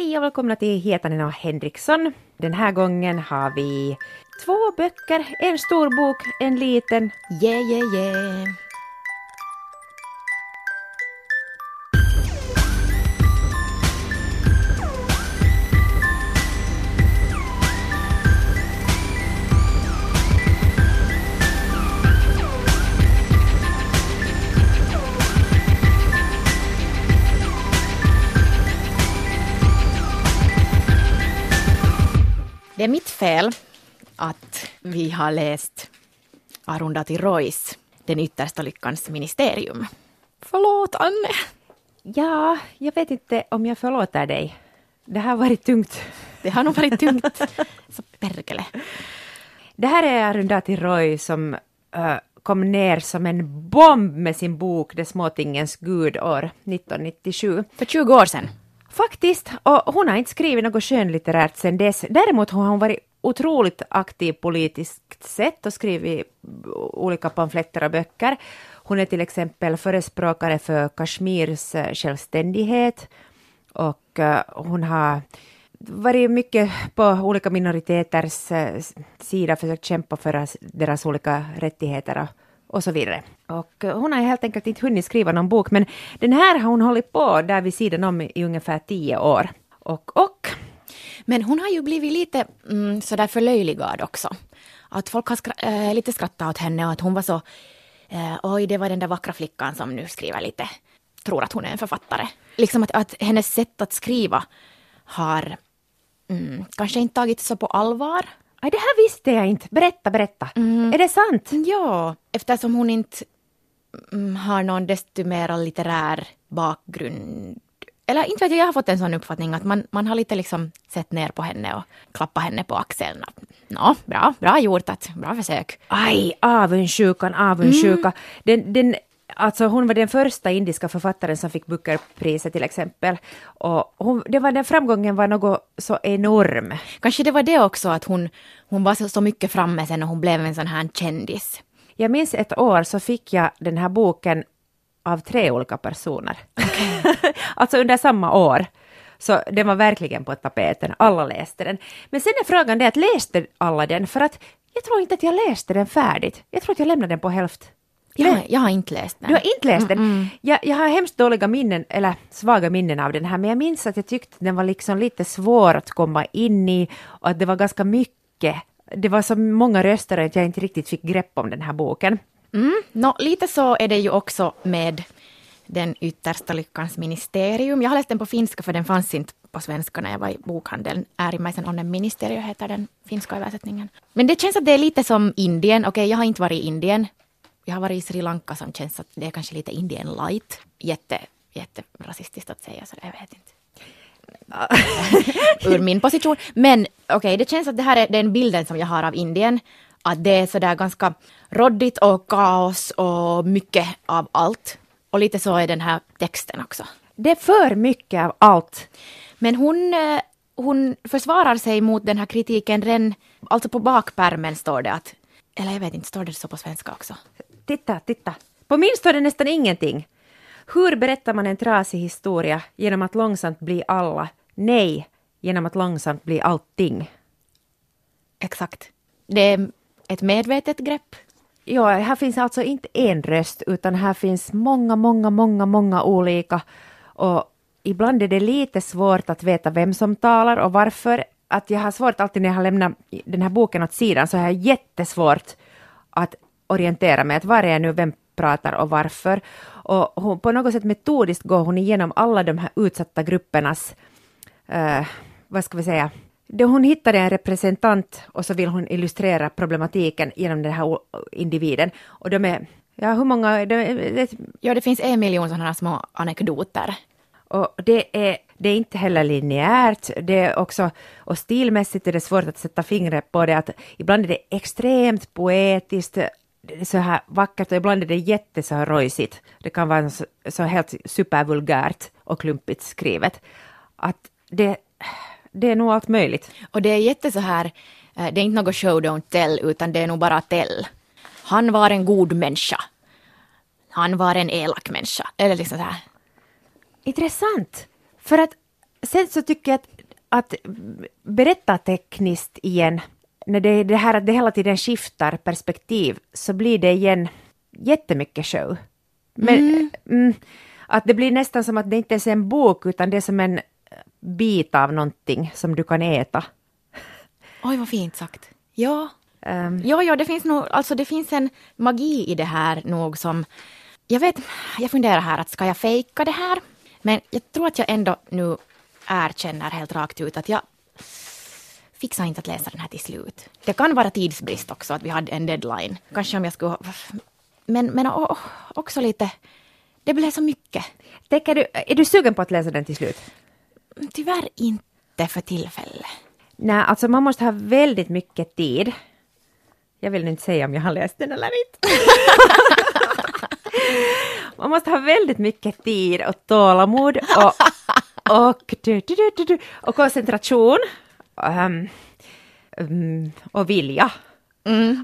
Hej och välkomna till Hietanen och Henriksson. Den här gången har vi två böcker, en stor bok, en liten. Yeah, yeah, yeah. Det är mitt fel att vi har läst Arundhati Roys Den yttersta lyckans ministerium. Förlåt, Anne. Ja, jag vet inte om jag förlåter dig. Det har varit tungt. Det har nog varit tungt. Så perkele. Det här är Arundhati Roy som uh, kom ner som en bomb med sin bok Det småtingens gudår 1997. För 20 år sedan. Faktiskt, och hon har inte skrivit något skönlitterärt sedan dess. Däremot har hon varit otroligt aktiv politiskt sett och skrivit olika pamfletter och böcker. Hon är till exempel förespråkare för Kashmirs eh, självständighet och eh, hon har varit mycket på olika minoriteters eh, sida, försökt kämpa för deras olika rättigheter och, och så vidare. Och eh, hon har helt enkelt inte hunnit skriva någon bok, men den här har hon hållit på där vid sidan om i, i ungefär tio år. Och, och Men hon har ju blivit lite mm, sådär förlöjligad också. Att folk har skra äh, lite skrattat åt henne och att hon var så äh, oj, det var den där vackra flickan som nu skriver lite, tror att hon är en författare. Liksom att, att hennes sätt att skriva har mm, kanske inte tagits så på allvar. Aj, det här visste jag inte. Berätta, berätta. Är det sant? Ja, eftersom hon inte mm, har någon desto mer litterär bakgrund. Eller inte vet jag, jag har fått en sån uppfattning att man, man har lite liksom sett ner på henne och klappat henne på axeln. Nå, bra, bra gjort, att, bra försök. Aj, avundsjukan, avundsjuka. Den, den, alltså hon var den första indiska författaren som fick Bookerpriset till exempel. Och hon, det var, den framgången var något så enorm. Kanske det var det också att hon, hon var så, så mycket framme sen och hon blev en sån här kändis. Jag minns ett år så fick jag den här boken av tre olika personer. alltså under samma år. Så den var verkligen på tapeten, alla läste den. Men sen är frågan det att läste alla den? För att jag tror inte att jag läste den färdigt. Jag tror att jag lämnade den på hälft. Jag, har- jag har inte läst den. Du har inte läst den? Jag, jag har hemskt dåliga minnen, eller svaga minnen av den här, men jag minns att jag tyckte den var liksom lite svår att komma in i och att det var ganska mycket. Det var så många röster att jag inte riktigt fick grepp om den här boken. Mm. Nå, lite så är det ju också med den yttersta lyckans ministerium. Jag har läst den på finska för den fanns inte på svenska när jag var i bokhandeln. Äärimmäisen onnen ministeriö heter den finska översättningen. Men det känns att det är lite som Indien. Okej, jag har inte varit i Indien. Jag har varit i Sri Lanka som känns att det är kanske lite Indien light. Jätte, jätte rasistiskt att säga så jag vet inte. Ur min position. Men okej, det känns att det här är den bilden som jag har av Indien. Att det är sådär ganska råddigt och kaos och mycket av allt. Och lite så är den här texten också. Det är för mycket av allt. Men hon, eh, hon försvarar sig mot den här kritiken redan, alltså på bakpärmen står det att, eller jag vet inte, står det så på svenska också? Titta, titta. På min står det nästan ingenting. Hur berättar man en trasig historia genom att långsamt bli alla? Nej, genom att långsamt bli allting. Exakt. Det är ett medvetet grepp. Ja, här finns alltså inte en röst, utan här finns många, många, många, många olika. Och ibland är det lite svårt att veta vem som talar och varför. Att jag har svårt alltid när jag har lämnat den här boken åt sidan, så har jag jättesvårt att orientera mig, att var är nu, vem pratar och varför. Och hon, på något sätt metodiskt går hon igenom alla de här utsatta gruppernas, eh, vad ska vi säga, då hon hittade en representant och så vill hon illustrera problematiken genom den här individen. Och de är, ja hur många, de, det, Ja, det finns en miljon sådana här små anekdoter. och det är, det är inte heller linjärt, det är också, och stilmässigt är det svårt att sätta fingret på det, att ibland är det extremt poetiskt, så här vackert och ibland är det jätte så här rojsigt. Det kan vara så, så helt supervulgärt och klumpigt skrivet. Att det, det är nog allt möjligt. Och det är jätte så här, eh, det är inte något show don't tell, utan det är nog bara tell. Han var en god människa. Han var en elak människa. Eller liksom så här. Intressant. För att sen så tycker jag att, att berättartekniskt igen, när det det här att det hela tiden skiftar perspektiv, så blir det igen jättemycket show. Men, Mm. mm, att det blir nästan som att det inte ens är en bok, utan det är som en bit av någonting som du kan äta. Oj, vad fint sagt. Ja, Ehm, Jo, jo, det finns nog, alltså det finns en magi i det här nog som, jag vet, jag funderar här att ska jag fejka det här? Men jag tror att jag ändå nu erkänner helt rakt ut att jag fixar inte att läsa den här till slut. Det kan vara tidsbrist också, att vi hade en deadline. Kanske om jag skulle... Men, men o- också lite... Det blev så mycket. tänker du, är du sugen på att läsa den till slut? Tyvärr inte för tillfället. Nej, alltså man måste ha väldigt mycket tid. Jag vill inte säga om jag har läst den eller inte. man måste ha väldigt mycket tid och tålamod och, och, du, och koncentration ehm, mm, och vilja.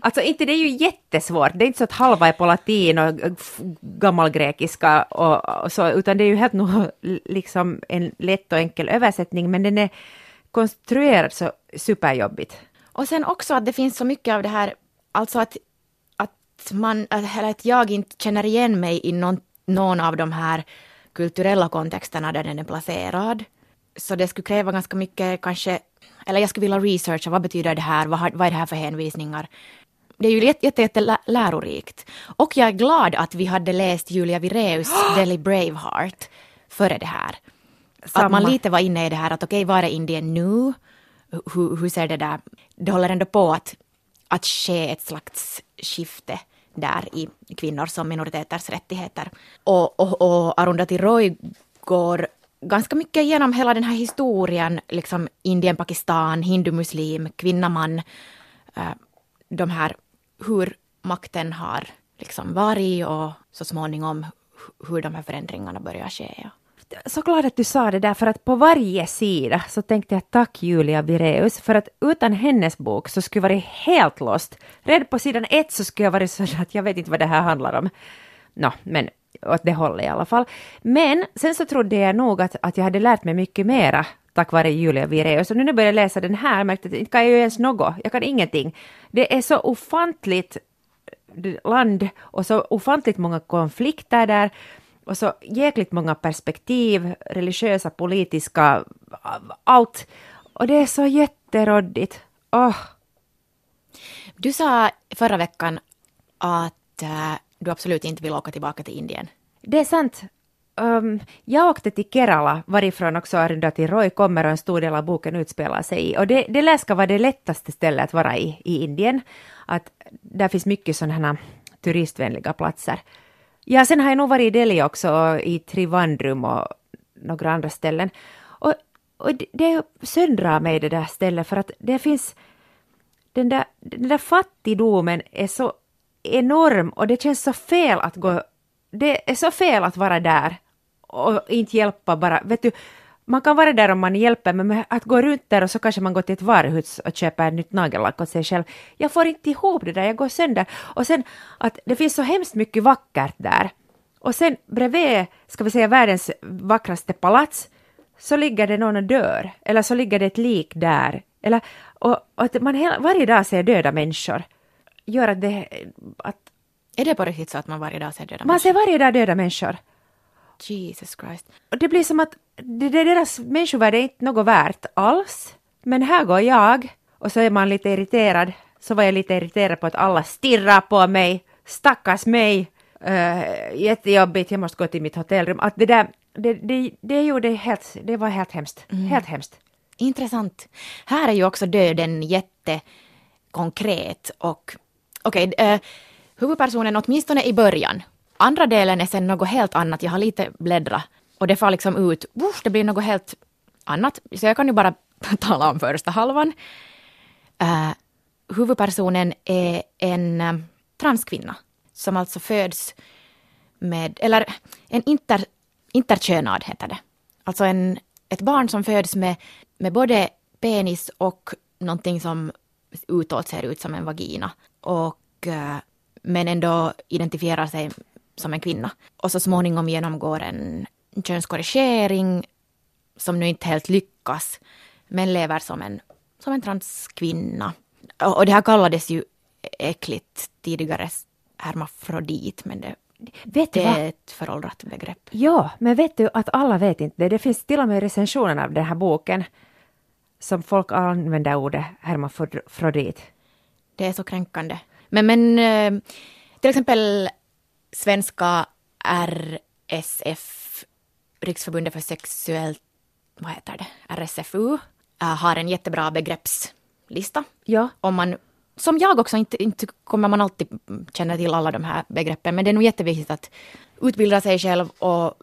Alltså inte det är ju jättesvårt, det är inte så att halva är på latin och gammalgrekiska och, och så, utan det är ju helt nog liksom en lätt och enkel översättning, men den är konstruerad så superjobbigt. Och sen också att det finns så mycket av det här, alltså att, att man, eller att jag inte känner igen mig i någon, någon av de här kulturella kontexterna där den är placerad. Så det skulle kräva ganska mycket kanske, eller jag skulle vilja researcha, vad betyder det här, vad, har, vad är det här för hänvisningar? Det är ju jätte, jätte, jätte lärorikt. Och jag är glad att vi hade läst Julia Vireus Delhi Braveheart före det här. Att man Samma. lite var inne i det här att okej, var är Indien nu? Hur, hur ser det där? Det håller ändå på att, att ske ett slags skifte där i kvinnors som minoriteters rättigheter. Och, och, och Arundhati Roy går ganska mycket genom hela den här historien, liksom Indien, Pakistan, hindu-muslim, kvinna-man, eh, de här, hur makten har liksom varit och så småningom hur de här förändringarna börjar ske. Så glad att du sa det där, för att på varje sida så tänkte jag tack Julia Vireus, för att utan hennes bok så skulle jag varit helt lost. Redan på sidan ett så skulle jag varit så att jag vet inte vad det här handlar om. Nå, men åt det hållet i alla fall. Men sen så trodde jag nog att, att jag hade lärt mig mycket mera tack vare Julia Vireus. Och nu när jag började läsa den här märkte jag att inte kan jag ju ens något, jag kan ingenting. Det är så ofantligt eh, land och så ofantligt många konflikter där och så jäkligt många perspektiv, religiösa, politiska, allt. Och det är så jätteroddigt. Oh. Du sa förra veckan att eh, du absolut inte vill åka tillbaka till Indien. det är sant. Um, jag åkte till Kerala, varifrån också Arundhati Roy kommer och en stor del av boken utspelar sig i. Och det, det lär ska vara det lättaste stället att vara i, i Indien. Att där finns mycket sådana här turistvänliga platser. Ja, sen har jag nog varit i Delhi också, och i Trivandrum och några andra ställen. Och, och det, det söndrar mig det där stället för att det finns den där, den där fattigdomen är så enorm och det känns så fel att gå... Det är så fel att vara där och inte hjälpa bara. Vet du, man kan vara där om man hjälper, men att gå runt där och så kanske man går till ett varuhus och köper ett nytt nagellack åt sig själv. Jag får inte ihop det där, jag går sönder. Och sen att det finns så hemskt mycket vackert där. Och sen bredvid, ska vi säga världens vackraste palats, så ligger det någon och dör. Eller så ligger det ett lik där. Eller, och, och att man hela, varje dag ser döda människor gör att det... Att Är det på riktigt så att man varje dag ser döda man människor? ser varje dag döda människor. Jesus Christ. Och det blir som att det, det, deras människovärde är inte något värt alls. Men här går jag och så är man lite irriterad. Så var jag lite irriterad på att alla stirrar på mig. Stackars mig. Uh, jättejobbigt, jag måste gå till mitt hotellrum. Att det där, det, det, det gjorde helt, det var helt hemskt. Helt hemskt. Intressant. Här är ju också döden jättekonkret och okej, eh, huvudpersonen åtminstone i början. Andra delen är sen något helt annat. Jag har lite bläddrat och det far liksom ut. Uff, det blir något helt annat. Så jag kan ju bara tala om första halvan. Eh, huvudpersonen är en eh, transkvinna som alltså föds med, eller en inter, interkönad heter det. Alltså en, ett barn som föds med, med både penis och någonting som utåt ser ut som en vagina. Och, eh, men ändå identifierar sig som en kvinna. Och så småningom genomgår en könskorrigering som nu inte helt lyckas, men lever som en, som en transkvinna. Och, och det här kallades ju äckligt tidigare hermafrodit, men det, Vet det är ett föråldrat begrepp. Ja, men vet du att alla vet inte det. Det finns till och med recensioner av den här boken som folk använder ordet hermafrodit. Det är så kränkande. Men, men eh, till exempel svenska RSF, Riksförbundet för sexuellt, vad heter det, RSFU, äh, har en jättebra begreppslista. Ja, Om man, som jag också, inte, inte kommer man alltid känna till alla de här begreppen, men det är nog jätteviktigt att utbilda sig själv och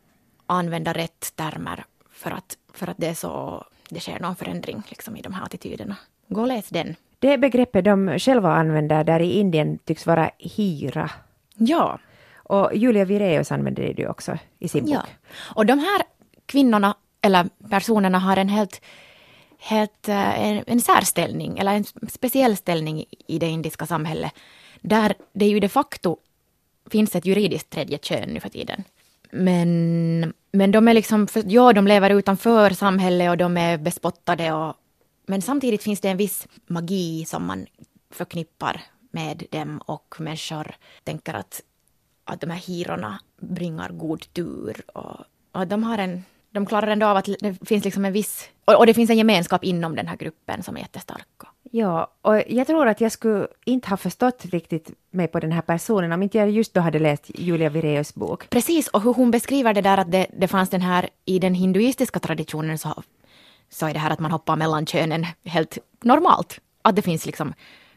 använda rätt termer för att, för att det, är så, det sker någon förändring liksom, i de här attityderna. Gå och läs den. Det begreppet de själva använder där i Indien tycks vara hira. Ja, Och Julia Vireus använder det också i sin bok. Ja. Och de här kvinnorna, eller personerna, har en helt, helt eh, en, en särställning, eller en speciell ställning i det indiska samhället, där det ju de facto finns ett juridiskt tredje kön nu för tiden. Men, men de är liksom, ja, de lever utanför samhället och de är bespottade och men samtidigt finns det en viss magi som man förknippar med dem och människor tänker att, att de här hirorna bringar god tur och, och de har en de klarar ändå av att det finns liksom en viss... Och, det finns en gemenskap inom den här gruppen som är jättestark. Ja, och jag tror att jag skulle inte ha förstått riktigt mig på den här personen om inte jag just då hade läst Julia Vireus bok. Precis, och hur hon beskriver det där att det, det fanns den här i den hinduistiska traditionen så, så är det här att man hoppar mellan könen helt normalt. Att det finns liksom,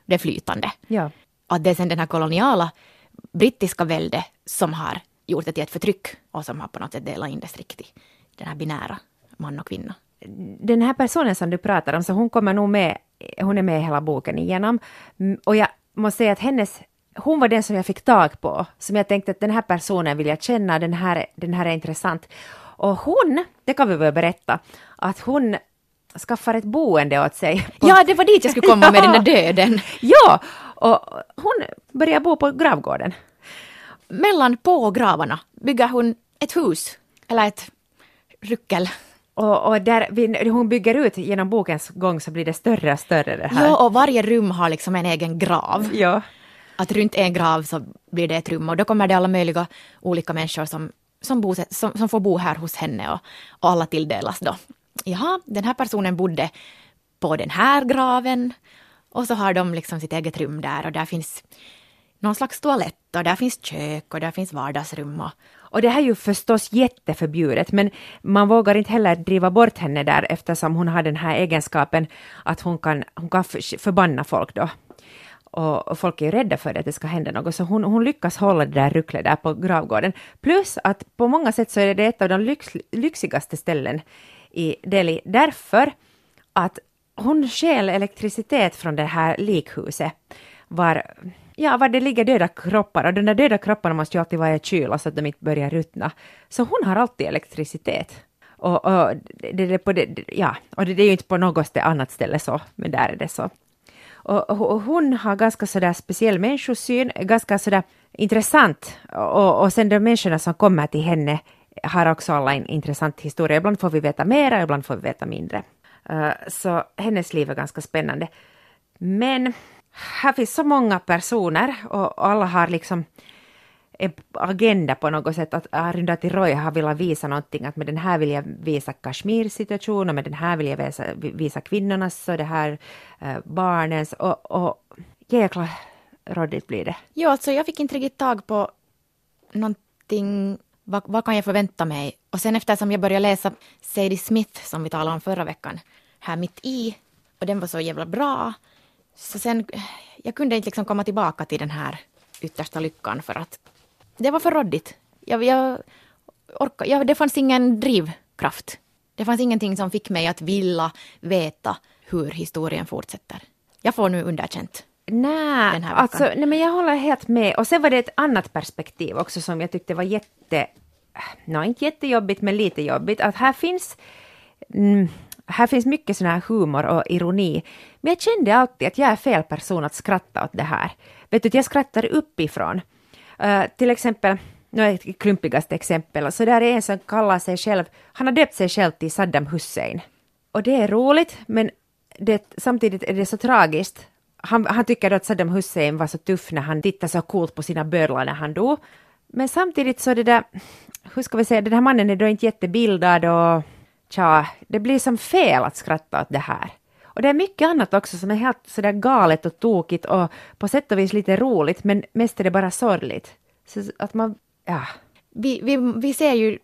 det flytande. Ja. Att det är sen den här koloniala brittiska välde som har gjort det till ett förtryck och som har på något sätt delat in det strikt i den här binära man och kvinna. Den här personen som du pratar om, så hon kommer nog med, hon är med hela boken igenom. Mm, Och jag måste säga att hennes, hon var den som jag fick tag på, som jag tänkte att den här personen vill jag känna, den här, den här är intressant. Och hon, det kan vi väl berätta, att hon skaffar ett boende åt sig. på- Ja, det var dit jag skulle komma med den där döden. Ja, och hon börjar bo på gravgården. Mellan på gravarna bygger hon ett hus, eller ett ruckel. Och, och där vi, hon bygger ut genom bokens gång så blir det större och större det här. Ja, och varje rum har liksom en egen grav. Ja. Att runt en grav så blir det ett rum och då kommer det alla möjliga olika människor som, som, bo, som, som får bo här hos henne och, och alla tilldelas då. Jaha, den här personen bodde på den här graven och så har de liksom sitt eget rum där och där finns någon slags toalett och där finns kök och där finns vardagsrum och Och det här är ju förstås jätteförbjudet, men man vågar inte heller driva bort henne där eftersom hon har den här egenskapen att hon kan, hon kan förbanna folk då. Och, och folk är ju rädda för att det ska hända något, så hon, hon lyckas hålla det där rucklet där på gravgården. Plus att på många sätt så är det ett av de lyx, lyxigaste ställen i Delhi, därför att hon stjäl elektricitet från det här likhuset var, ja, var det ligger döda kroppar och de där döda kropparna måste ju alltid vara i kyla så att de inte börjar ruttna. Så hon har alltid elektricitet. Och, och, det, det, på det, ja, och det, det är ju inte på något annat ställe så, men där är det så. Och, och, hon har ganska sådär speciell människosyn, ganska sådär intressant. Och, och sen de människorna som kommer till henne har också alla en intressant historia. Ibland får vi veta mera, ibland får vi veta mindre. Uh, så hennes liv är ganska spännande. Men här finns så många personer och alla har liksom agenda på något sätt. Att Arundhati Roy har velat visa någonting, att med den här vill jag visa Kashmirs situation och med den här vill jag visa, visa kvinnornas och det här eh, barnens och, och jäkla råddigt blir det. Ja, alltså jag fick inte riktigt tag på någonting, vad, vad kan jag förvänta mig? Och sen eftersom jag började läsa Sadie Smith som vi talade om förra veckan, här mitt i, och den var så jävla bra, så sen, eh, jag kunde inte liksom komma tillbaka till den här yttersta lyckan för att det var för råddigt. Jag, jag orka, jag, det fanns ingen drivkraft. Det fanns ingenting som fick mig att vilja veta hur historien fortsätter. Jag får nu underkänt. Nej, alltså, nej, men jag håller helt med. Och sen var det ett annat perspektiv också som jag tyckte var jätte, no, inte jättejobbigt men lite jobbigt. Att här finns, mm, här finns mycket sån här humor och ironi. Men jag kände alltid att jag är fel person att skratta åt det här. Vet du, jag skrattar uppifrån. Uh, till exempel, nu är ett klumpigaste exempel, så där är en som kallar sig själv, han har döpt sig själv till Saddam Hussein. Och det är roligt, men det, samtidigt är det så tragiskt. Han, han tycker att Saddam Hussein var så tuff när han tittade så coolt på sina bödlar när han dog. Men samtidigt så det där, hur ska vi säga, den här mannen är då inte jättebildad och tja, det blir som fel att skratta åt det här. Och det är mycket annat också som är helt sådär galet och tokigt och på sätt och vis lite roligt, men mest är det bara sorgligt. Så att man, ja. Vi, vi, vi ser ju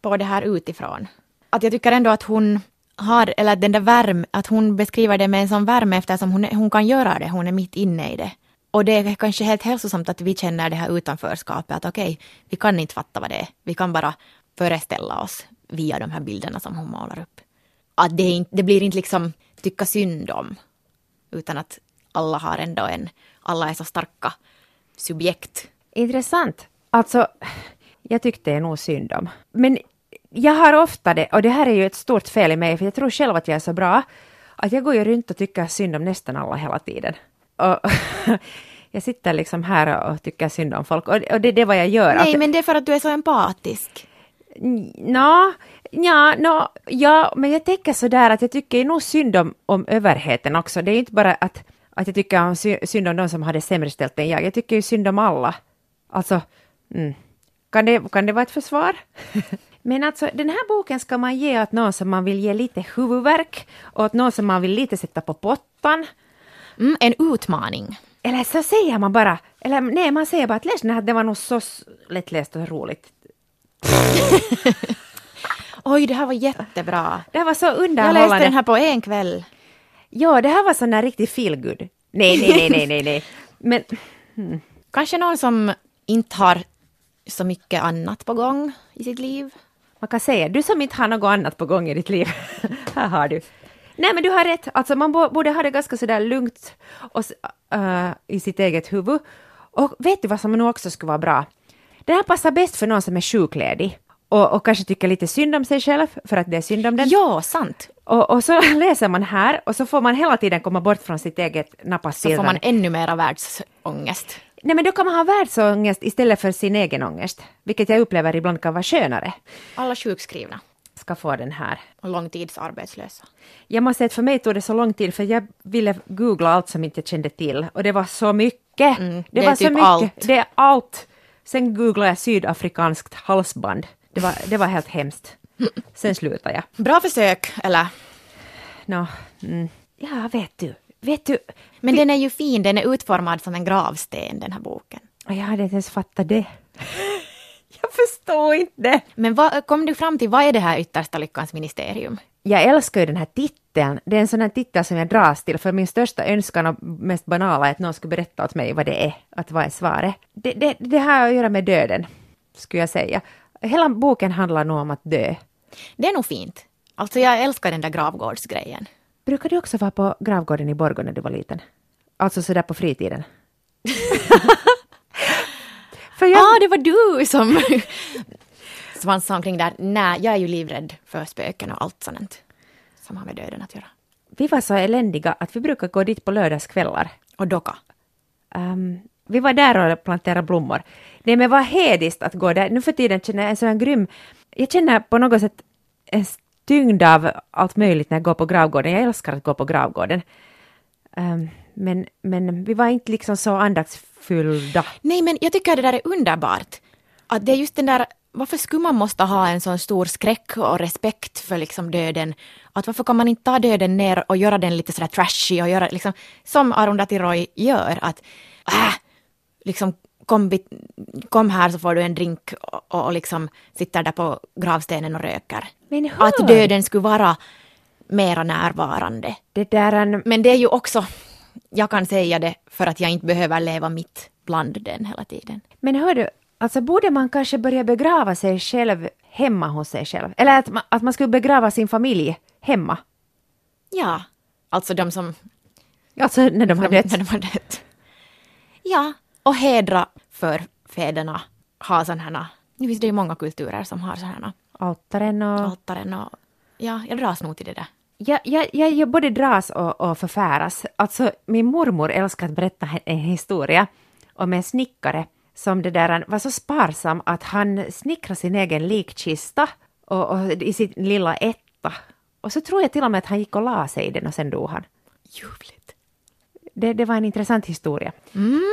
på det här utifrån. Att jag tycker ändå att hon har, eller den där värme, att hon beskriver det med en sån värme eftersom hon, hon kan göra det, hon är mitt inne i det. Och det är kanske helt hälsosamt att vi känner det här utanförskapet, att okej, okay, vi kan inte fatta vad det är, vi kan bara föreställa oss via de här bilderna som hon målar upp. Att det, inte, det blir inte liksom tycka synd om, utan att alla har ändå en, alla är så starka subjekt. Intressant. Alltså, jag tyckte nog synd om. Men jag har ofta det, och det här är ju ett stort fel i mig, för jag tror själv att jag är så bra, att jag går ju runt och tycker synd om nästan alla hela tiden. Och jag sitter liksom här och tycker synd om folk, och, det är det vad jag gör. Nej, men det är för att du är så empatisk. Nå, ja, no, ja, men jag tänker sådär att jag tycker nog synd om, om överheten också. Det är inte bara att, att jag tycker om synd om de som har det sämre ställt än jag. Jag tycker ju synd om alla. Alltså, mm. kan, det, kan det vara ett försvar? men alltså, den här boken ska man ge åt någon som man vill ge lite huvudvärk, och åt någon som man vill lite sätta på pottan. Mm, en utmaning. Eller så säger man bara, eller nej, man säger bara att läs den här, det var nog så lättläst och roligt. Oj, det här var jättebra. Det här var så underhållande. Jag läste den här på en kväll. Ja, det här var sån där riktigt feelgood. Nej, nej, nej, nej, nej, nej. Men... Hmm. Kanske någon som inte har så mycket annat på gång i sitt liv. Man kan säga, du som inte har något annat på gång i ditt liv. här har du. Nej, men du har rätt. Alltså, man borde ha det ganska sådär lugnt och, uh, i sitt eget huvud. Och vet du vad som nog också skulle vara bra? Det här passar bäst för någon som är sjukledig och, och kanske tycker lite synd om sig själv för att det är synd om den. Ja, sant. Och, och så läser man här och så får man hela tiden komma bort från sitt eget nappastirrande. Så får man ännu mera världsångest. Nej men då kan man ha världsångest istället för sin egen ångest, vilket jag upplever ibland kan vara skönare. Alla sjukskrivna ska få den här. Och långtidsarbetslösa. Jag måste säga att för mig tog det så lång tid för jag ville googla allt som inte kände till och det var så mycket. Mm, det, det var typ så mycket. Allt. Det är allt. Sen googlade jag sydafrikanskt halsband. Det var, det var helt hemskt. Sen slutade jag. Bra försök, eller? Nå, mm. ja, vet du. Vet du. Men den är ju fin, den är utformad som en gravsten, den här boken. Jag hade inte ens fattat det. jag förstår inte. Men vad, kom du fram till, vad är det här yttersta lyckans ministerium? Jag älskar ju den här titeln. Det är en sån här titel som jag dras till, för min största önskan och mest banala är att någon skulle berätta åt mig vad det är, att vad är svaret. Det, det, det har att göra med döden, skulle jag säga. Hela boken handlar nog om att dö. Det är nog fint. Alltså jag älskar den där gravgårdsgrejen. Brukar du också vara på gravgården i Borgå när du var liten? Alltså sådär på fritiden? för jag... Ah, det var du som svansade omkring där. Nej, jag är ju livrädd för spöken och allt sånt som har med döden att göra. Vi var så eländiga att vi brukar gå dit på lördagskvällar. Och docka? Um, vi var där och planterade blommor. Nej men vad hediskt att gå där. Nu för tiden känner jag en sån grym... Jag känner på något sätt en tyngd av allt möjligt när jag går på gravgården. Jag älskar att gå på gravgården. Um, men, men vi var inte liksom så andaktsfyllda. Nej men jag tycker det där är underbart. Att det är just den där varför skulle man måste ha en sån stor skräck och respekt för liksom döden? Att varför kan man inte ta döden ner och göra den lite sådär trashy och göra liksom som Arundhati Roy gör att äh, liksom kom, kom här så får du en drink och, och liksom sitter där på gravstenen och röker. Att döden skulle vara mera närvarande. Det där en... Men det är ju också, jag kan säga det för att jag inte behöver leva mitt bland den hela tiden. Men hör du, alltså borde man kanske börja begrava sig själv hemma hos sig själv? Eller att man, att man skulle begrava sin familj hemma? Ja, alltså de som... Alltså när de har dött? När de har dött. Ja, och hedra för fäderna. Ha sådana här, nu finns det ju många kulturer som har sådana här altaren och... altaren och... Ja, jag dras nog till det där. Jag, jag, jag, jag både dras och, och förfäras. Alltså, min mormor älskar att berätta en historia om en snickare som det där var så sparsam att han snickrade sin egen likkista och, och, i sin lilla etta. Och så tror jag till och med att han gick och la sig i den och sen dog han. Ljuvligt. Det, det var en intressant historia. Mm.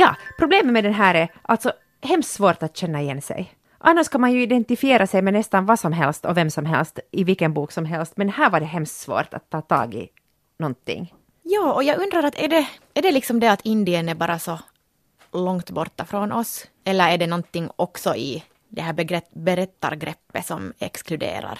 Ja, problemet med den här är alltså hemskt svårt att känna igen sig. Annars kan man ju identifiera sig med nästan vad som helst och vem som helst i vilken bok som helst, men här var det hemskt svårt att ta tag i någonting. Ja, och jag undrar att är det, är det liksom det att Indien är bara så långt borta från oss? Eller är det någonting också i det här begrepp, berättargreppet som exkluderar?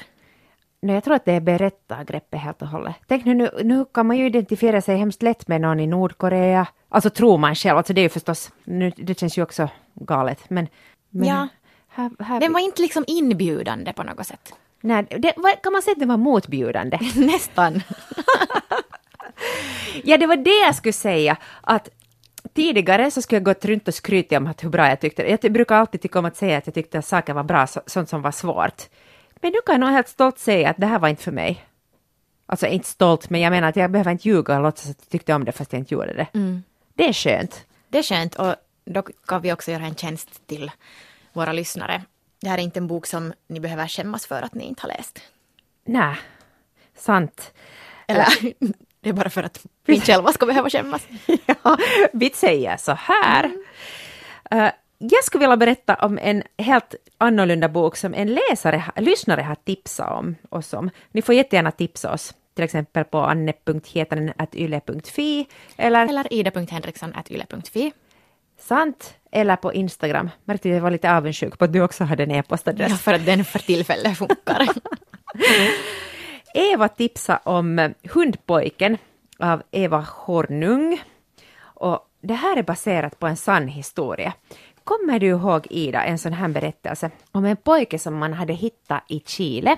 Nej, jag tror att det är berättargreppet helt och hållet. Tänk nu, nu, nu kan man ju identifiera sig hemskt lätt med någon i Nordkorea. Alltså tror man själv, alltså det är ju förstås, nu, det känns ju också galet, men... men Ja. Här, här, Den var inte liksom inbjudande på något sätt. nej, det, kan man säga att det var motbjudande? Nästan. Ja, det var det jag skulle säga. Att tidigare så skulle jag gått runt och skrytit om att hur bra jag tyckte det. Jag brukar alltid tycka om att säga att jag tyckte att saker var bra, så, sånt som var svårt. Men nu kan jag nog helt stolt säga att det här var inte för mig. Alltså inte stolt, men jag menar att jag behöver inte ljuga och låtsas att jag tyckte om det fast jag inte gjorde det. Det är skönt. Det är skönt och då kan vi också göra en tjänst till våra lyssnare. Det här är inte en bok som ni behöver skämmas för att ni inte har läst. Nej, sant. Eller det är bara för att vi själva ska behöva skämmas. ja, vi säger så här. Eh, jag skulle vilja berätta om en helt annorlunda bok som en läsare, lyssnare har tipsat om oss om. Ni får jättegärna tipsa oss, till exempel på anne.hietanen.yle.fi eller Eller ida.henriksson.yle.fi. sant eller på Instagram. Märkte jag var lite avundsjuk på att du också hade en e-postadress. Ja, för att den för tillfället funkar. Eva tipsade om Hundpojken av Eva Hornung. Och det här är baserat på en sann historia. Kommer du ihåg, Ida, en sån här berättelse om en pojke som man hade hittat i Chile?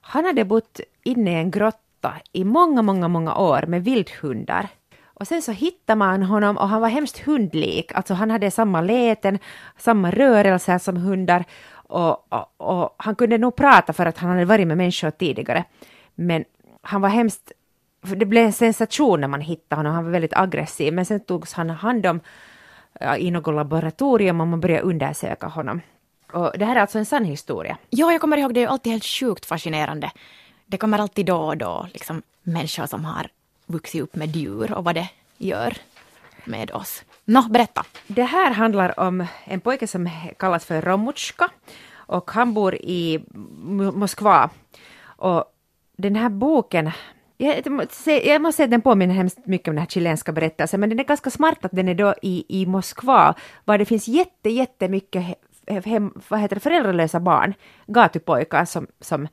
Han hade bott inne i en grotta i många, många, många år med vildhundar. Och sen så hittade man honom och han var hemskt hundlik. Alltså han hade samma läten, samma rörelser som hundar. Och, och, och han kunde nog prata för att han hade varit med människor tidigare. Men han var hemskt... Det blev en sensation när man hittade honom. Han var väldigt aggressiv. Men sen togs han hand om i något laboratorium och man började undersöka honom. Och det här är alltså en sann historia. ja, jag kommer ihåg, det är ju alltid helt sjukt fascinerande. Det kommer alltid då och då liksom människor som har vuxit upp med djur och vad det gör med oss. Nå, berätta. Det här handlar om en pojke som kallas för Romutska och han bor i Moskva. Och den här boken, jag måste säga, jag måste säga att den påminner hemskt mycket om den här chilenska berättelsen, men den är ganska smart att den är då i, i Moskva, var det finns jätte, jättemycket hem, vad heter det, föräldralösa barn, gatupojkar som, som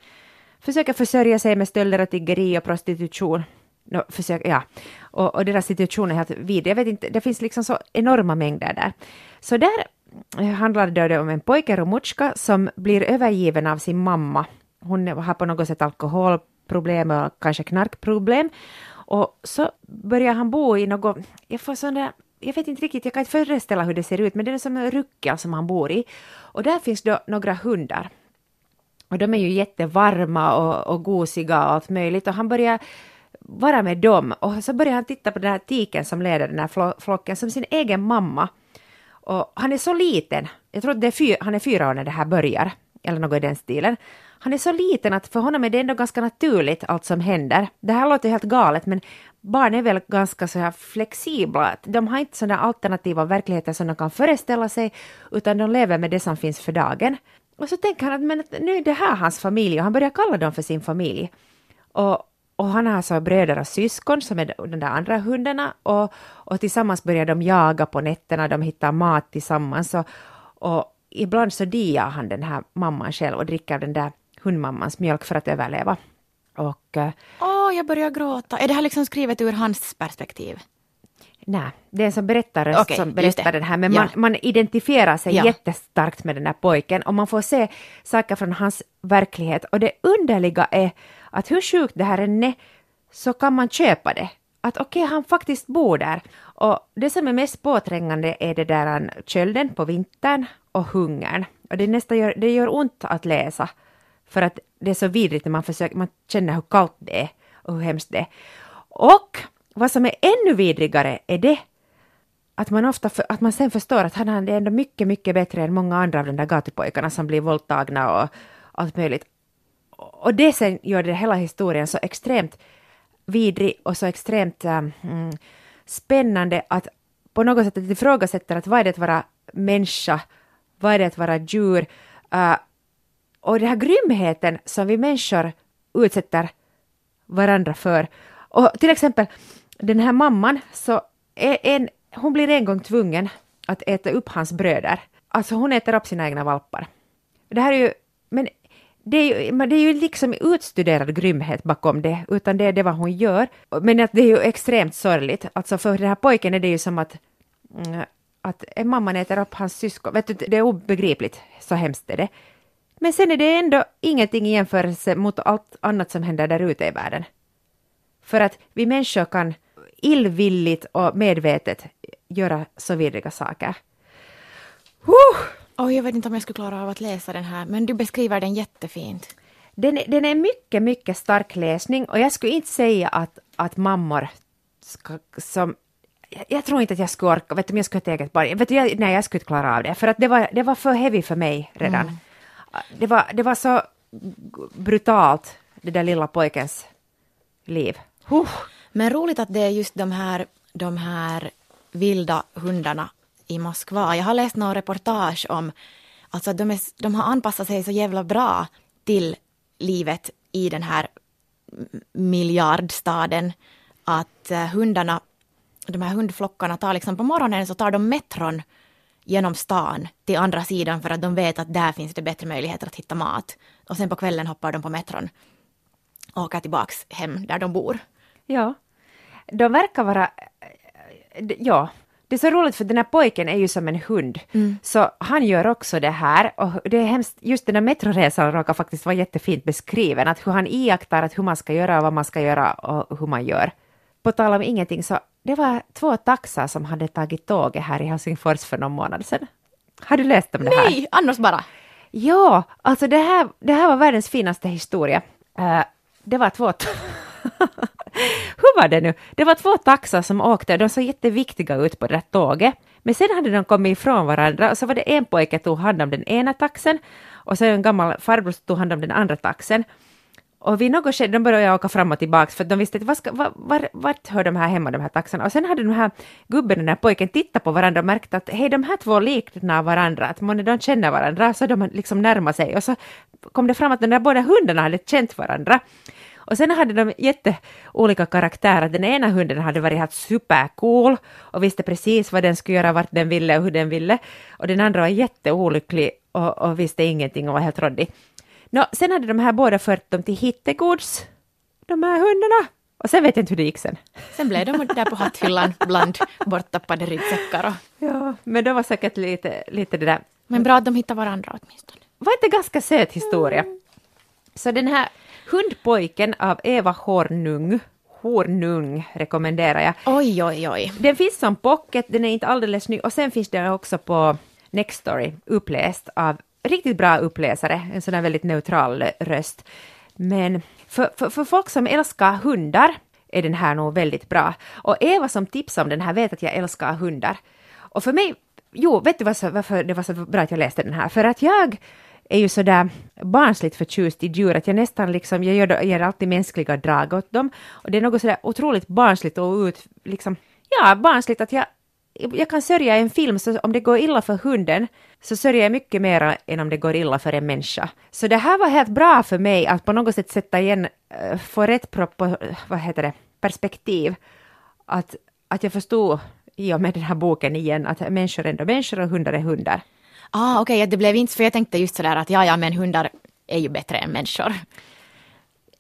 försöker försörja sig med stölder och tiggeri och prostitution. No, försök, ja. och, och deras situation är helt vidrig. Jag vet inte, det finns liksom så enorma mängder där. Så där eh, handlar det om en pojke, Romutska, som blir övergiven av sin mamma. Hon har på något sätt alkohol alkoholproblem och kanske knarkproblem. Och så börjar han bo i något, jag får sån där jag vet inte riktigt, jag kan inte föreställa hur det ser ut, men det är som en ruckel som han bor i. Och där finns då några hundar. Och de är ju jättevarma och, och gosiga och allt möjligt. Och han börjar vara med dem. Och så börjar han titta på den här tiken som leder den här flocken som sin egen mamma. Och han är så liten. Jag tror att det är fyra, han är fyra år när det här börjar. Eller något i den stilen. Han är så liten att för honom är det ändå ganska naturligt allt som händer. Det här låter helt galet men barn är väl ganska så här flexibla. De har inte sådana alternativa verkligheter som de kan föreställa sig utan de lever med det som finns för dagen. Och så tänker han att, men nu är det här hans familj och han börjar kalla dem för sin familj. Och, och han har så bröder och syskon som är de där andra hundarna och, och tillsammans börjar de jaga på nätterna, de hittar mat tillsammans och, och ibland så diar han den här mamman själv och dricker den där hundmammans mjölk för att överleva. Och eh, Åh, jag börjar gråta. Är det här liksom skrivet ur hans perspektiv? nej, det är en som berättarröst Okej, som berättar det. den här, men Ja. man, man identifierar sig Ja. jättestarkt med den här pojken och man får se saker från hans verklighet. Och det underliga är att hur sjukt det här än är så kan man köpa det. Att okej, han faktiskt bor där. Och det som är mest påträngande är det där kölden på vintern och hungern. Och det, nästan gör, det gör ont att läsa. För att det är så vidrigt när man, försöker, man känner hur kallt det är och hur hemskt det är. Och vad som är ännu vidrigare är det att man, ofta för, att man sen förstår att han är ändå mycket, mycket bättre än många andra av de där gatupojkarna som blir våldtagna och allt möjligt. Och det sen gör det hela historien så extremt vidrig och så extremt um, mm, spännande att på något sätt att ifrågasätter att vad är det att vara människa, vad är det att vara djur? Uh, och den här grymheten som vi människor utsätter varandra för. Och till exempel den här mamman, så är en, hon blir en gång tvungen att äta upp hans bröder. Alltså hon äter upp sina egna valpar. Det här är ju, men det är, ju, det är ju liksom utstuderad grymhet bakom det, utan det är det vad hon gör. Men att det är ju extremt sorgligt. Alltså för den här pojken är det ju som att, mm, att en mamma äter upp hans syskon. Vet du, det är obegripligt, så hemskt är det. Men sen är det ändå ingenting i jämförelse mot allt annat som händer där ute i världen. För att vi människor kan illvilligt och medvetet göra så vidriga saker. Uh! Oh, jag vet inte om jag skulle klara av att läsa den här, men du beskriver den jättefint. Den, den är mycket, mycket stark läsning och jag skulle inte säga att, att mammor ska, som jag, jag tror inte att jag skulle orka, vet du, om jag skulle ha ett eget barn, vet du, jag, nej jag skulle inte klara av det, för att det var, det var för heavy för mig redan. Mm. Det, var, det var så brutalt, det där lilla pojkens liv. Huh. Men roligt att det är just de här, de här vilda hundarna i Moskva. Jag har läst några reportage om alltså de, är, de har anpassat sig så jävla bra till livet i den här miljardstaden att eh, hundarna, de här hundflockarna tar liksom på morgonen så tar de metron genom stan till andra sidan för att de vet att där finns det bättre möjligheter att hitta mat. Och sen på kvällen hoppar de på metron och åker tillbaks hem där de bor. Ja, de verkar vara... Ja, det är så roligt för den här pojken är ju som en hund, mm. så han gör också det här och det är hemskt, just den här metroresan råkar faktiskt vara jättefint beskriven, att hur han iakttar att hur man ska göra och vad man ska göra och hur man gör. På tal om ingenting så det var två taxar som hade tagit tåget här i Helsingfors för någon månad sedan. Har du läst om det här? Nej, annars bara. Ja, alltså det här, det här var världens finaste historia. Uh, det var två... Hur var det nu? Det var två taxar som åkte de såg jätteviktiga ut på det där tåget. Men sen hade de kommit ifrån varandra och så var det en pojke tog hand om den ena taxen och så en gammal farbror tog hand om den andra taxen. Och vid något skede, de började åka fram och tillbaka för de visste inte var, var, var, vart hör de här hemma, de här taxarna. Och sen hade de här gubben och den här pojken tittat på varandra och märkt att hej, de här två liknar varandra, att månne de känner varandra, så de liksom närmade sig. Och så kom det fram att de där båda hundarna hade känt varandra. Och sen hade de jätteolika karaktärer. Den ena hunden hade varit helt supercool och visste precis vad den skulle göra, vart den ville och hur den ville. Och den andra var jätteolycklig och, och visste ingenting och var helt råddig. Nå, sen hade de här båda fört dem till hittegods, de här hundarna. Och sen vet jag inte hur det gick sen. Sen blev de där på hatthyllan bland borttappade ryggsäckar. Och... Ja, men det var säkert lite, lite det där. Men bra att de hittade varandra åtminstone. Var inte ganska söt historia? Mm. Så den här Hundpojken av Eva Hornung Hornung rekommenderar jag. Oj, oj, oj. Den finns som pocket, den är inte alldeles ny och sen finns den också på Nextory uppläst av riktigt bra uppläsare, en sån där väldigt neutral röst. Men för, för, för folk som älskar hundar är den här nog väldigt bra. Och Eva som tipsade om den här vet att jag älskar hundar. Och för mig, jo, vet du varför det var så bra att jag läste den här? För att jag är ju sådär barnsligt förtjust i djur att jag nästan liksom, jag gör, ger alltid mänskliga drag åt dem. Och det är något sådär otroligt barnsligt och ut, liksom, ja, barnsligt att jag, jag kan sörja en film, så om det går illa för hunden så sörjer jag mycket mer än om det går illa för en människa. Så det här var helt bra för mig att på något sätt sätta igen, eh, få rätt propo, vad heter det, perspektiv. Att, att jag förstod i och med den här boken igen att människor är ändå människor och hundar är hundar. Ah, okej, okay, det blev inte, för jag tänkte just sådär att ja, ja, men hundar är ju bättre än människor.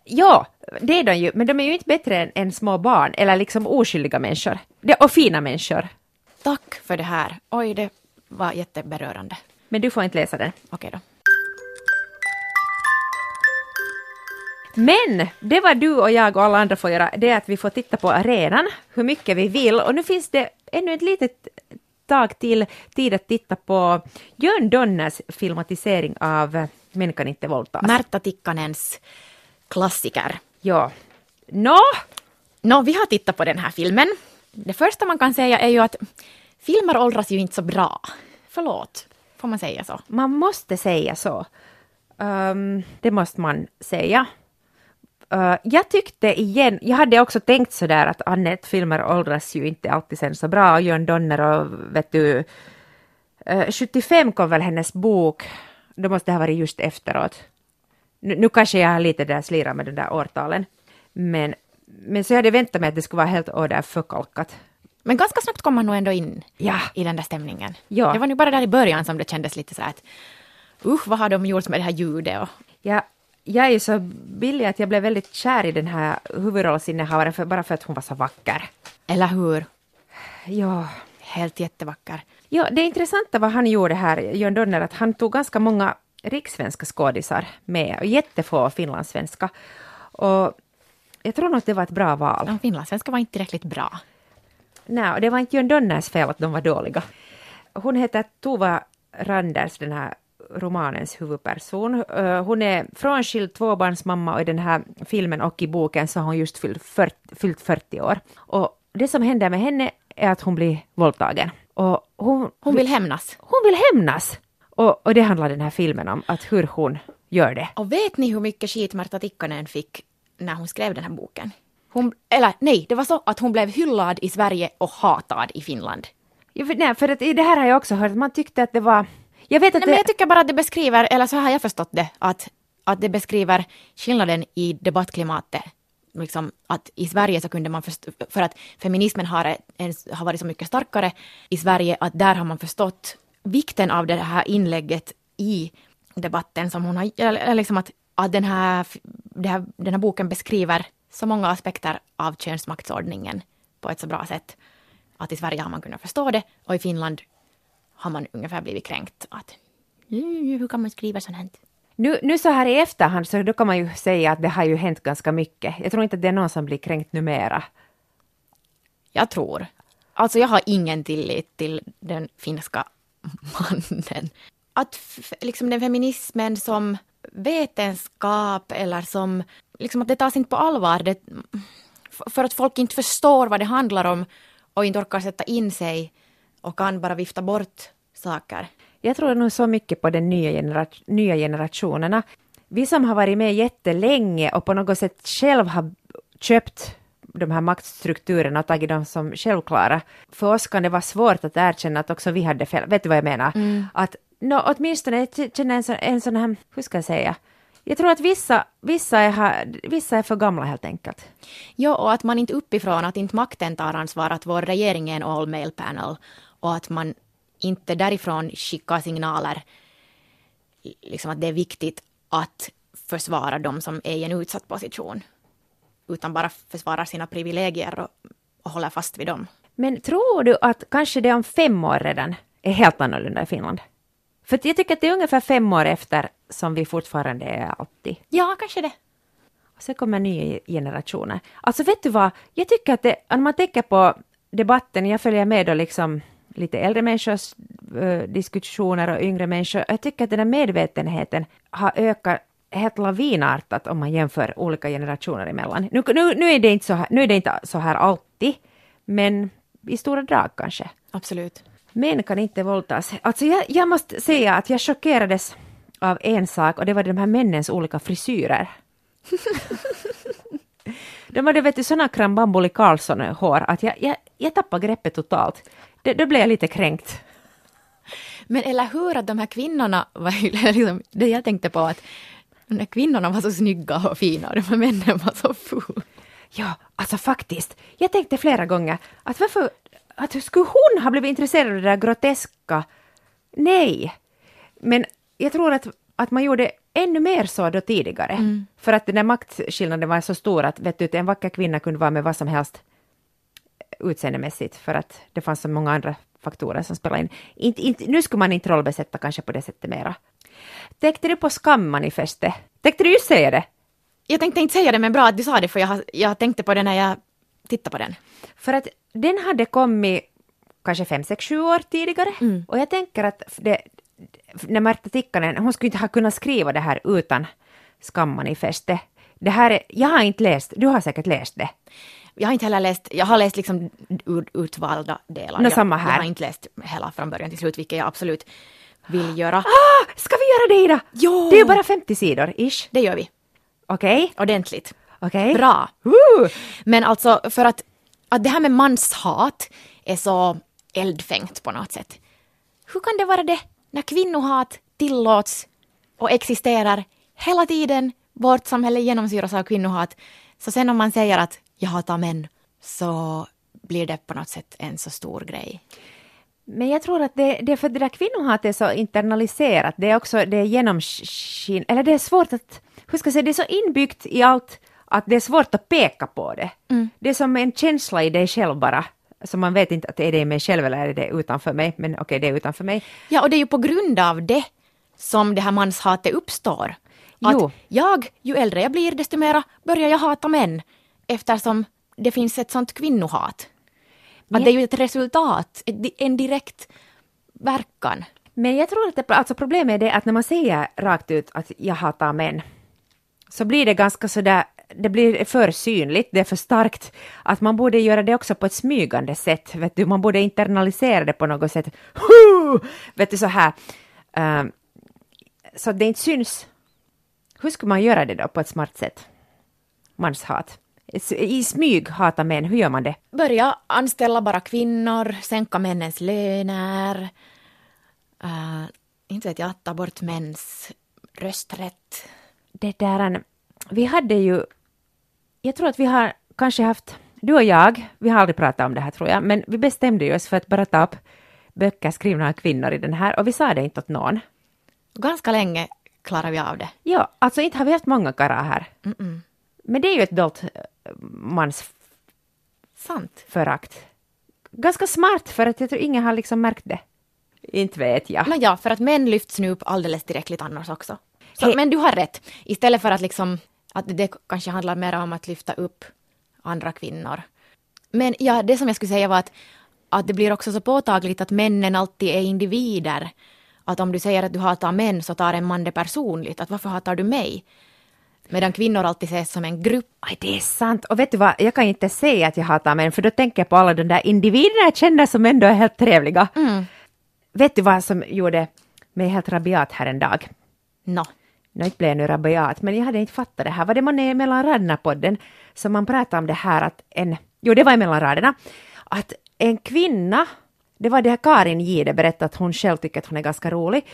Ja, det är de ju, men de är ju inte bättre än, än små barn eller liksom oskyldiga människor. Det, och fina människor. Tack för det här. Oj, det var jätteberörande. Men du får inte läsa den. Okej då. Men det var du och jag och alla andra får göra, det är att vi får titta på arenan hur mycket vi vill och nu finns det ännu ett litet tag till tid att titta på Jörn Donners filmatisering av Människan inte våldtas. Märta Tikkanens klassiker. Ja. Nå? Nå, vi har tittat på den här filmen. Det första man kan säga är ju att filmer åldras ju inte så bra. Förlåt, får man säga så? Man måste säga så. Um, det måste man säga. Uh, jag tyckte igen, jag hade också tänkt sådär att Annette-filmer åldras ju inte alltid sen så bra. Och Jörn Donner och vet du, eh, uh, 75 kom väl hennes bok, då måste det ha varit just efteråt. Nu, nu kanske jag har lite där slirat med de där årtalen. Men, men så jag hade väntat mig att det skulle vara helt åder förkalkat. Men ganska snabbt kom man nog ändå in Ja. i den där stämningen. Ja. Det var nu bara där i början som det kändes lite så att usch, vad har de gjort med det här ljudet? Och, Jag, jag är ju så billig att jag blev väldigt kär i den här huvudrollsinnehavaren för, bara för att hon var så vacker. eller hur? Ja. Helt jättevacker. ja, det intressanta vad han gjorde här, Jörn Donner, att han tog ganska många rikssvenska skådisar med och jättefå finlandssvenska. Och jag tror nog att det var ett bra val. De finlandssvenska var inte tillräckligt bra. Nej, och det var inte Jörn Donners fel att de var dåliga. Hon heter Tova Randers, den här romanens huvudperson. Eh, Hon är frånskild tvåbarnsmamma och i den här filmen och i boken så har hon just fyllt 40, fyllt 40 år. Och det som händer med henne är att hon blir våldtagen. Och hon, Hon vill hämnas. hon vill hämnas! Och, och det handlar den här filmen om, att hur hon gör det. Och vet ni hur mycket skit Marta Tikkanen fick när hon skrev den här boken? Hon, eller nej, det var så att hon blev hyllad i Sverige och hatad i Finland. Ja, för, nej, för att i det här har jag också hört att man tyckte att det var... Jag vet att Nej, men det, jag tycker bara att det beskriver, eller så har jag förstått det, att, att det beskriver skillnaden i debattklimatet. Liksom att i Sverige så kunde man förstå, för att feminismen har, har varit så mycket starkare i Sverige, att där har man förstått vikten av det här inlägget i debatten som hon har, eller liksom att, att den, här, här, den här boken beskriver så många aspekter av könsmaktsordningen på ett så bra sätt. Att i Sverige har man kunnat förstå det och i Finland har man ungefär blivit kränkt. Att "Mm, hur kan man skriva sånt här? Nu, nu så här i efterhand så då kan man ju säga att det har ju hänt ganska mycket. Jag tror inte att det är någon som blir kränkt numera. Jag tror. Alltså jag har ingen tillit till den finska mannen. Att liksom den feminismen som vetenskap eller som, liksom att det tas inte på allvar. Det, för att folk inte förstår vad det handlar om och inte orkar sätta in sig och kan bara vifta bort saker. Jag tror nog så mycket på den nya, genera nya generationerna. Vi som har varit med jättelänge och på något sätt själv har köpt de här maktstrukturerna och tagit dem som självklara. För oss kan det vara svårt att erkänna att också vi hade fel. Vet du vad jag menar? Att no, åtminstone jag känner en sån, en sån här, hur ska jag säga? Jag tror att vissa, vissa, är, här- vissa är för gamla helt enkelt. Ja, och att man inte uppifrån, att inte makten tar ansvar, att vår regering är en all male panel och att man inte därifrån skickar signaler, liksom att det är viktigt att försvara de som är i en utsatt position, utan bara försvarar sina privilegier och, och håller fast vid dem. Men tror du att kanske det om fem år redan är helt annorlunda i Finland? För jag tycker att det är ungefär fem år efter som vi fortfarande är alltid. Ja, kanske det. Och sen kommer nya generationer. Alltså vet du vad, jag tycker att det, om man tänker på debatten, jag följer med då liksom lite äldre människors eh, diskussioner och yngre människor. Jag tycker att den här medvetenheten har ökat helt lavinartat om man jämför olika generationer emellan. Nu, nu, nu, är det inte så här, nu är det inte så här alltid, men i stora drag kanske. Absolut. Män kan inte våldtas. Alltså jag, jag måste säga att jag chockerades av en sak och det var de här männens olika frisyrer. de hade vet du såna krambambuli Karlsson-hår att jag, jag, jag tappade greppet totalt. Det, då blev jag lite kränkt. Men eller hur att de här kvinnorna var ju liksom, det jag tänkte på att de kvinnorna var så snygga och fina och de här männen var så fula. Ja, alltså faktiskt. Jag tänkte flera gånger att varför, att skulle hon ha blivit intresserad av det där groteska? Nej. Men jag tror att, att man gjorde ännu mer så då tidigare. För att den där maktskillnaden var så stor att vet du, en vacker kvinna kunde vara med vad som helst utseendemässigt för att det fanns så många andra faktorer som spelade in. Inte, inte, nu skulle man inte rollbesätta kanske på det sättet mera. Tänkte du på skammanifestet? Tänkte du just säga det? Jag tänkte inte säga det men bra att du sa det för jag, jag tänkte på det när jag tittade på den. För att den hade kommit kanske fem, sex, sju år tidigare. Och jag tänker att det, när Märta Tikkanen, hon skulle inte ha kunnat skriva det här utan skammanifestet. Det här är, jag har inte läst, du har säkert läst det. Jag har inte heller läst, jag har läst liksom ut, utvalda delar. Nå, jag, samma här. jag har inte läst hela från början till slut, vilket jag absolut vill göra. Ah, ska vi göra det Ida? Jo! Det är bara 50 sidor, ish. Det gör vi. Okej? Ordentligt. Okej? Bra. Woo! Men alltså för att, att det här med manshat är så eldfängt på något sätt. Hur kan det vara det när kvinnohat tillåts och existerar hela tiden? Vårt samhälle genomsyras av kvinnohat. Så sen om man säger att jag hatar män så blir det på något sätt en så stor grej. Men jag tror att det, det är för det där kvinnohatet är så internaliserat. Det är också det är genomskin... Eller det är svårt att... Hur ska jag säga? Det är så inbyggt i allt att det är svårt att peka på det. Det är som en känsla i dig själv bara. Så man vet inte att det är det i mig själv eller är det utanför mig. Men okej, det är utanför mig. Ja, och det är ju på grund av det som det här manshatet uppstår. Att Jo. jag, ju äldre jag blir, desto mer börjar jag hata män. Eftersom det finns ett sånt kvinnohat. Att det är ju ett resultat, en direkt verkan. Men jag tror att det, alltså problemet är det att när man säger rakt ut att jag hatar män, så blir det ganska sådär, det blir för synligt, det är för starkt, att man borde göra det också på ett smygande sätt, vet du, man borde internalisera det på något sätt, Huh! vet du så här, Ehm, så det inte syns. Hur skulle man göra det då på ett smart sätt? Manshat. I smyg hata män, hur gör man det? Börja anställa bara kvinnor, sänka männens löner. Uh, inte vet jag, ta bort mäns rösträtt. det där, vi hade ju, jag tror att vi har kanske haft, du och jag, vi har aldrig pratat om det här tror jag, men vi bestämde ju oss för att bara ta upp böcker skrivna av kvinnor i den här och vi sa det inte åt någon. Ganska länge klarar vi av det. Ja, alltså inte har vi haft många karlar här. Mm-mm. Men det är ju ett dolt eh, mansförakt. Ganska smart för att jag tror ingen har liksom märkt det. Inte vet jag. Nåja, för att män lyfts nu upp alldeles tillräckligt annars också. Så. Men du har rätt. Istället för att liksom, att det kanske handlar mer om att lyfta upp andra kvinnor. Men ja, det som jag skulle säga var att, att det blir också så påtagligt att männen alltid är individer. Att om du säger att du hatar män så tar en man det personligt. Att varför hatar du mig? Medan kvinnor alltid ses som en grupp. Aj, det är sant. Och vet du vad, jag kan inte säga att jag hatar män, för då tänker jag på alla de där individerna jag känner som ändå är helt trevliga. Vet du vad som gjorde mig helt rabiat här en dag? Nå, nu inte blev jag nu rabiat, men jag hade inte fattat det här. Var det man är mellan raderna-podden som man pratade om det här att en... Jo, det var mellan raderna. Att en kvinna, det var det här Karin Gide berättade att hon själv tycker att hon är ganska rolig,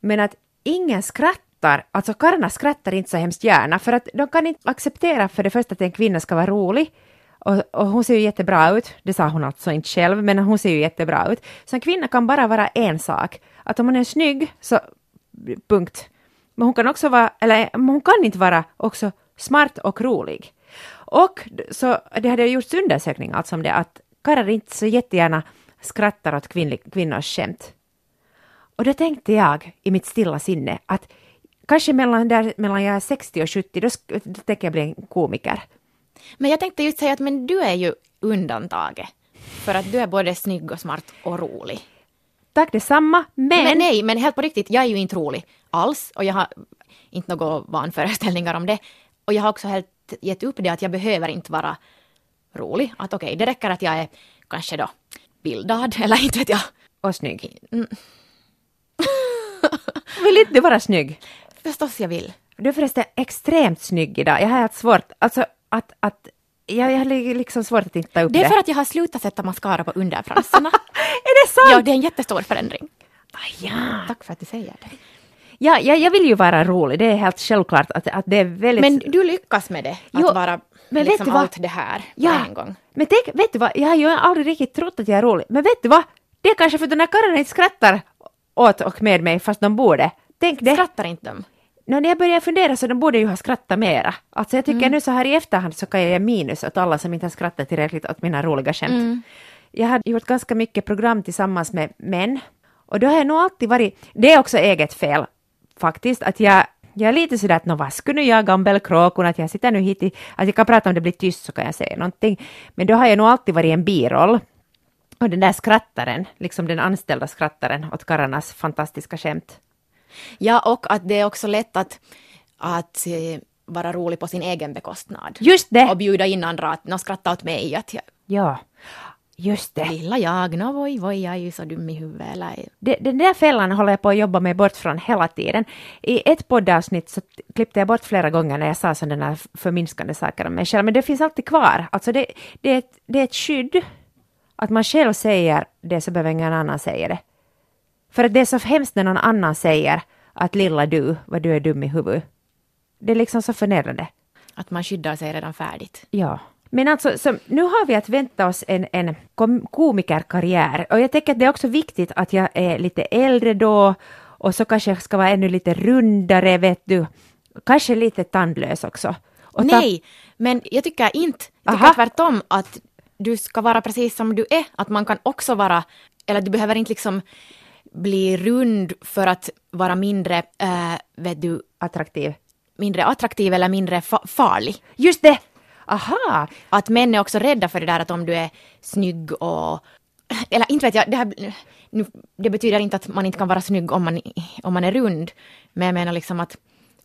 men att ingen skrattar, alltså karlarna skrattar inte så hemskt gärna, för att de kan inte acceptera för det första att en kvinna ska vara rolig, och, och hon ser ju jättebra ut, det sa hon alltså inte själv, men hon ser ju jättebra ut. Så en kvinna kan bara vara en sak, att om hon är snygg, så punkt. Men hon kan också vara, eller hon kan inte vara också smart och rolig. Och så det hade gjorts undersökningar alltså om det, att karlar inte så jättegärna skrattar åt kvinnlig, kvinnors skämt. Och då tänkte jag i mitt stilla sinne att kanske mellan, där, mellan jag är 60 och 70, då, då tänker jag bli en komiker. Men jag tänkte just säga att men du är ju undantaget. För att du är både snygg och smart och rolig. Tack detsamma, men... Men nej, men helt på riktigt, jag är ju inte rolig alls och jag har inte några vanföreställningar om det. Och jag har också helt gett upp det att jag behöver inte vara rolig. Att okej, det räcker att jag är kanske då bildad eller inte vet jag. Och snygg. Vill inte du vara snygg? Förstås jag vill. Du är förresten extremt snygg idag. Jag har haft svårt, alltså att, att jag, jag har li- liksom svårt att inte ta upp Det det. är för att jag har slutat sätta mascara på underfransarna. är det sant? ja, det är en jättestor förändring. Ah, ja. Tack för att du säger det. Ja, jag, jag vill ju vara rolig, det är helt självklart att, att det är väldigt... Men du lyckas med det, att Jo, vara men vet liksom du vad? allt det här på ja, en gång. men tänk, vet du vad, jag har ju aldrig riktigt trott att jag är rolig, men vet du vad? Det är kanske för att de här karlarna inte skrattar åt och med mig fast de borde. Tänk det. Skrattar inte de? Nå, när jag börjar fundera så de borde ju ha skrattat mera. Alltså jag tycker nu så här i efterhand så kan jag ge minus åt alla som inte har skrattat tillräckligt åt mina roliga skämt. Jag har gjort ganska mycket program tillsammans med män och då har jag nog alltid varit, det är också eget fel faktiskt, att jag jag är lite sådär att nå vad skulle jag gammel-kråkon, att jag sitter nu hit i, att jag kan prata om det blir tyst så kan jag säga någonting. Men då har jag nog alltid varit en biroll. Och den där skrattaren, liksom den anställda skrattaren åt karlarnas fantastiska skämt. Ja, och att det är också lätt att, att vara rolig på sin egen bekostnad. Just det! Och bjuda in andra att nå skratta åt mig. Att jag, Ja, just det. lilla jag, nå voj voj, jag är ju så dum i huvudet. Eller, det. Den där fällan håller jag på att jobba mig bort från hela tiden. I ett poddavsnitt så klippte jag bort flera gånger när jag sa sådana där förminskande saker om mig själv, men det finns alltid kvar. Alltså det, det, är, ett, det är ett skydd. Att man själv säger det så behöver ingen annan säga det. För att det är så hemskt när någon annan säger att lilla du, vad du är dum i huvudet. Det är liksom så förnedrande. att man skyddar sig redan färdigt. Ja. Men alltså, så nu har vi att vänta oss en, en kom- komikerkarriär. Och jag tänker att det är också viktigt att jag är lite äldre då och så kanske jag ska vara ännu lite rundare, vet du. Kanske lite tandlös också. Och Nej, men jag tycker inte, jag Aha. tycker tvärtom att du ska vara precis som du är. Att man kan också vara, eller du behöver inte liksom bli rund för att vara mindre, äh, vet du, Attraktiv. mindre attraktiv eller mindre fa- farlig. Just det! Aha! Att män är också rädda för det där att om du är snygg och... Eller inte vet jag, det, här, nu, det betyder inte att man inte kan vara snygg om man, om man är rund. Men jag menar liksom att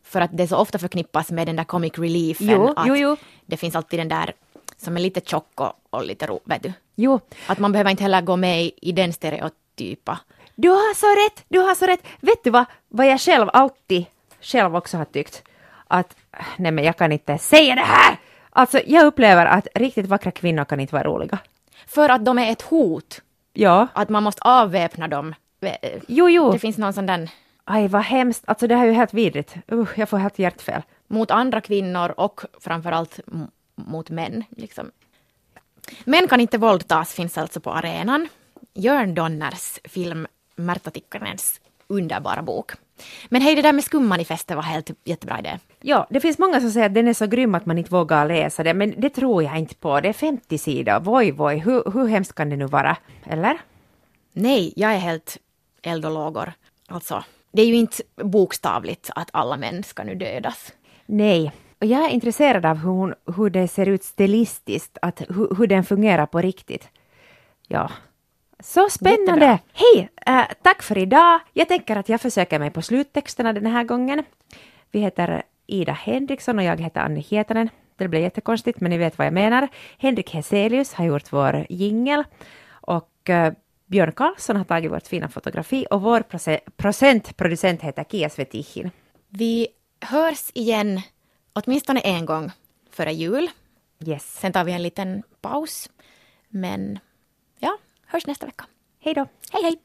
för att det så ofta förknippas med den där comic reliefen. Jo, att jo, jo. Det finns alltid den där som är lite tjock och, och lite ro, vet du. Jo, Att man behöver inte heller gå med i, i den stereotypa. Du har så rätt, du har så rätt. Vet du vad, vad jag själv alltid, själv också har tyckt? Att, nej men jag kan inte säga det här! Alltså jag upplever att riktigt vackra kvinnor kan inte vara roliga. För att de är ett hot. Ja. Att man måste avväpna dem. Jo, jo. Det finns någon sån där Aj, vad hemskt. Alltså det här är ju helt vidrigt. Uh, jag får helt hjärtfel. mot andra kvinnor och framförallt mot män. Liksom. Män kan inte våldtas finns alltså på arenan. Jörn Donners film Märta Tikkanens underbara bok. Men hej, det där med skummanifestet var helt jättebra idé. Ja, det finns många som säger att den är så grym att man inte vågar läsa det, men det tror jag inte på. Det är 50 sidor. Voj, voj, hur, hur hemskt kan det nu vara? Eller? Nej, jag är helt eld och lågor. Alltså, det är ju inte bokstavligt att alla män ska nu dödas. Nej. Och jag är intresserad av hur, hon, hur det ser ut stilistiskt, att, hur, hur den fungerar på riktigt. Ja. Så spännande! Jättebra. Hej! eh, tack för idag. Jag tänker att jag försöker mig på sluttexterna den här gången. Vi heter Ida Henriksson och jag heter Annie Hietanen. Det blir jättekonstigt, men ni vet vad jag menar. Henrik Heselius har gjort vår jingel och eh, Björn Karlsson har tagit vårt fina fotografi och vår proce- procentproducent heter Kia Svetihin. Vi hörs igen åtminstone en gång före jul. Yes. Sen tar vi en liten paus. Men hörs nästa vecka. Hej då! Hej hej!